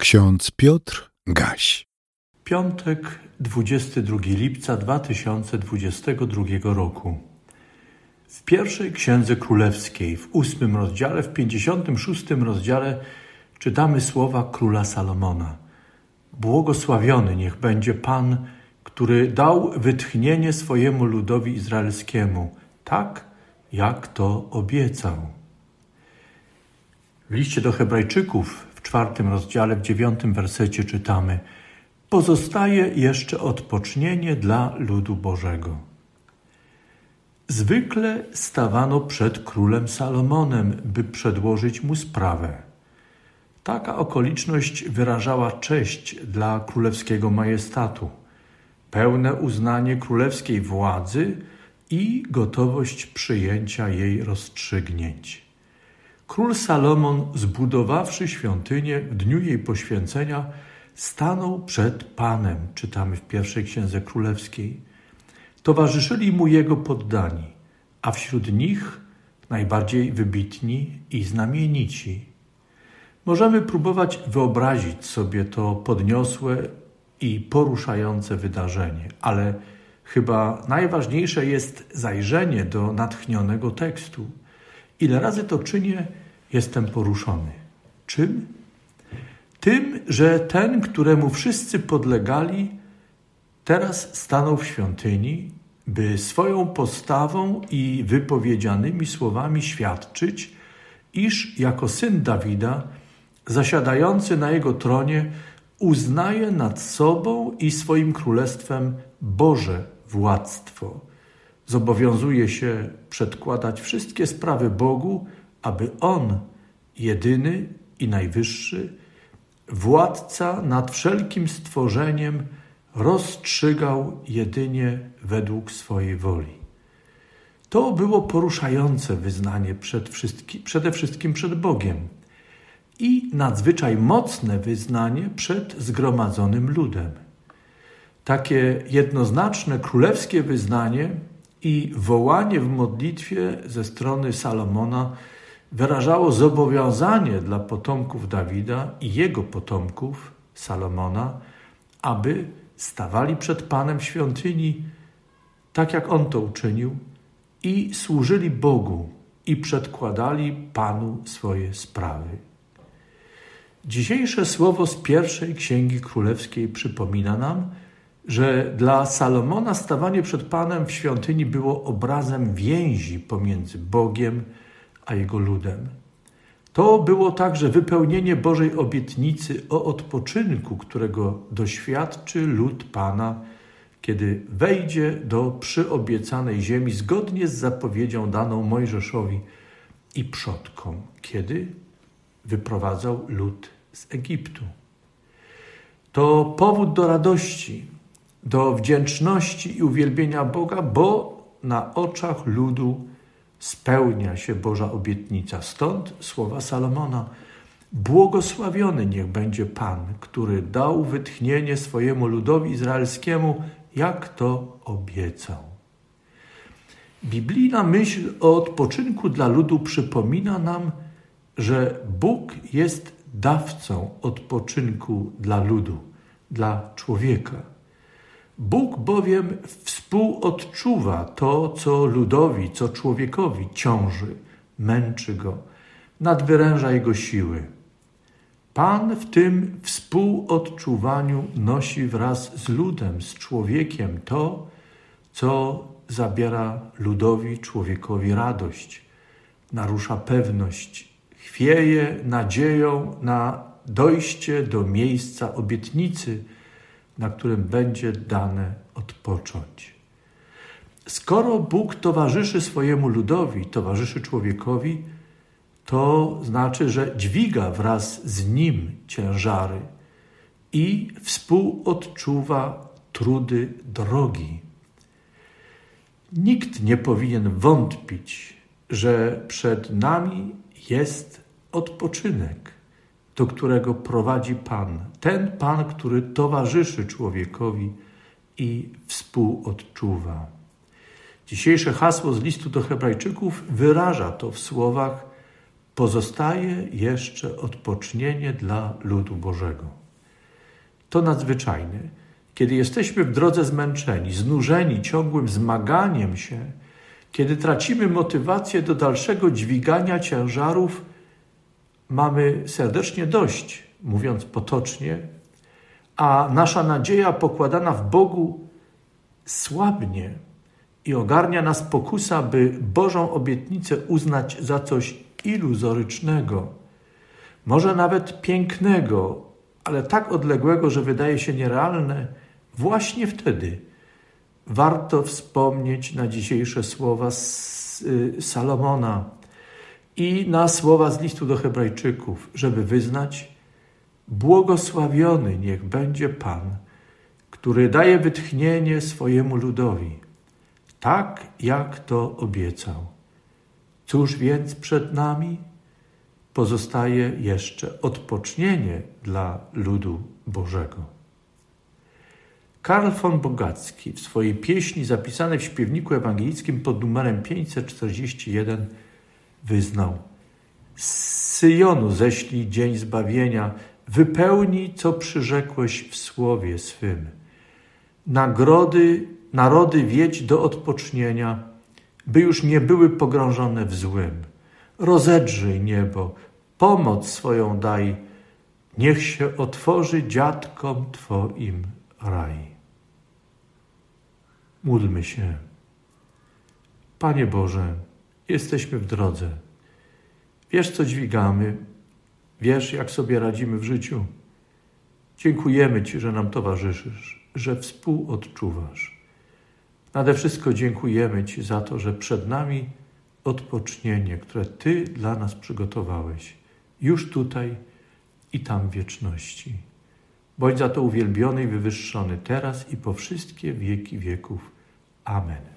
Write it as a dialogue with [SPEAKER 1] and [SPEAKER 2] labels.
[SPEAKER 1] Ksiądz Piotr Gaś.
[SPEAKER 2] Piątek, 22 lipca 2022 roku. W pierwszej księdze królewskiej, w ósmym rozdziale, w pięćdziesiątym szóstym rozdziale czytamy słowa króla Salomona. Błogosławiony niech będzie Pan, który dał wytchnienie swojemu ludowi izraelskiemu, tak jak to obiecał. W liście do Hebrajczyków czwartym rozdziale, w dziewiątym wersecie czytamy: Pozostaje jeszcze odpocznienie dla ludu Bożego. Zwykle stawano przed królem Salomonem, by przedłożyć mu sprawę. Taka okoliczność wyrażała cześć dla królewskiego majestatu, pełne uznanie królewskiej władzy i gotowość przyjęcia jej rozstrzygnięć. Król Salomon, zbudowawszy świątynię w dniu jej poświęcenia, stanął przed Panem, czytamy w pierwszej księdze królewskiej. Towarzyszyli mu jego poddani, a wśród nich najbardziej wybitni i znamienici. Możemy próbować wyobrazić sobie to podniosłe i poruszające wydarzenie, ale chyba najważniejsze jest zajrzenie do natchnionego tekstu. Ile razy to czynię, jestem poruszony. Czym? Tym, że ten, któremu wszyscy podlegali, teraz stanął w świątyni, by swoją postawą i wypowiedzianymi słowami świadczyć, iż jako syn Dawida, zasiadający na jego tronie, uznaje nad sobą i swoim królestwem Boże władztwo. Zobowiązuje się przedkładać wszystkie sprawy Bogu, aby On, jedyny i najwyższy, władca nad wszelkim stworzeniem, rozstrzygał jedynie według swojej woli. To było poruszające wyznanie przed wszystki, przede wszystkim przed Bogiem i nadzwyczaj mocne wyznanie przed zgromadzonym ludem. Takie jednoznaczne królewskie wyznanie i wołanie w modlitwie ze strony Salomona wyrażało zobowiązanie dla potomków Dawida i jego potomków, Salomona, aby stawali przed Panem w świątyni, tak jak on to uczynił, i służyli Bogu i przedkładali Panu swoje sprawy. Dzisiejsze słowo z pierwszej księgi królewskiej przypomina nam, że dla Salomona stawanie przed Panem w świątyni było obrazem więzi pomiędzy Bogiem a jego ludem. To było także wypełnienie Bożej obietnicy o odpoczynku, którego doświadczy lud Pana, kiedy wejdzie do przyobiecanej ziemi zgodnie z zapowiedzią daną Mojżeszowi i przodkom, kiedy wyprowadzał lud z Egiptu. To powód do radości, do wdzięczności i uwielbienia Boga, bo na oczach ludu spełnia się Boża obietnica. Stąd słowa Salomona. Błogosławiony niech będzie Pan, który dał wytchnienie swojemu ludowi izraelskiemu, jak to obiecał. Biblijna myśl o odpoczynku dla ludu przypomina nam, że Bóg jest dawcą odpoczynku dla ludu, dla człowieka. Bóg bowiem współodczuwa to, co ludowi, co człowiekowi ciąży, męczy go, nadwyręża jego siły. Pan w tym współodczuwaniu nosi wraz z ludem, z człowiekiem to, co zabiera ludowi, człowiekowi radość, narusza pewność, chwieje nadzieją na dojście do miejsca obietnicy, na którym będzie dane odpocząć. Skoro Bóg towarzyszy swojemu ludowi, towarzyszy człowiekowi, to znaczy, że dźwiga wraz z nim ciężary i współodczuwa trudy drogi. Nikt nie powinien wątpić, że przed nami jest odpoczynek do którego prowadzi Pan. Ten Pan, który towarzyszy człowiekowi i współodczuwa. Dzisiejsze hasło z listu do Hebrajczyków wyraża to w słowach: pozostaje jeszcze odpocznienie dla ludu Bożego. To nadzwyczajne. Kiedy jesteśmy w drodze zmęczeni, znużeni ciągłym zmaganiem się, kiedy tracimy motywację do dalszego dźwigania ciężarów, mamy serdecznie dość, mówiąc potocznie, a nasza nadzieja pokładana w Bogu słabnie i ogarnia nas pokusa, by Bożą obietnicę uznać za coś iluzorycznego, może nawet pięknego, ale tak odległego, że wydaje się nierealne, właśnie wtedy warto wspomnieć na dzisiejsze słowa y, Salomona i na słowa z listu do Hebrajczyków, żeby wyznać, błogosławiony niech będzie Pan, który daje wytchnienie swojemu ludowi, tak jak to obiecał. Cóż więc przed nami? Pozostaje jeszcze odpocznienie dla ludu Bożego. Karl von Bogacki w swojej pieśni zapisanej w śpiewniku ewangelickim pod numerem 541 wyznał Z Syjonu ześlij dzień zbawienia, wypełnij, co przyrzekłeś w słowie swym. Nagrody, narody wiedź do odpocznienia, by już nie były pogrążone w złym. Rozedrzyj niebo, pomoc swoją daj, niech się otworzy dziadkom Twoim raj. Módlmy się. Panie Boże, jesteśmy w drodze. Wiesz, co dźwigamy, wiesz, jak sobie radzimy w życiu. Dziękujemy Ci, że nam towarzyszysz, że współodczuwasz. Nade wszystko dziękujemy Ci za to, że przed nami odpocznienie, które Ty dla nas przygotowałeś, już tutaj i tam wieczności. Bądź za to uwielbiony i wywyższony teraz i po wszystkie wieki wieków. Amen.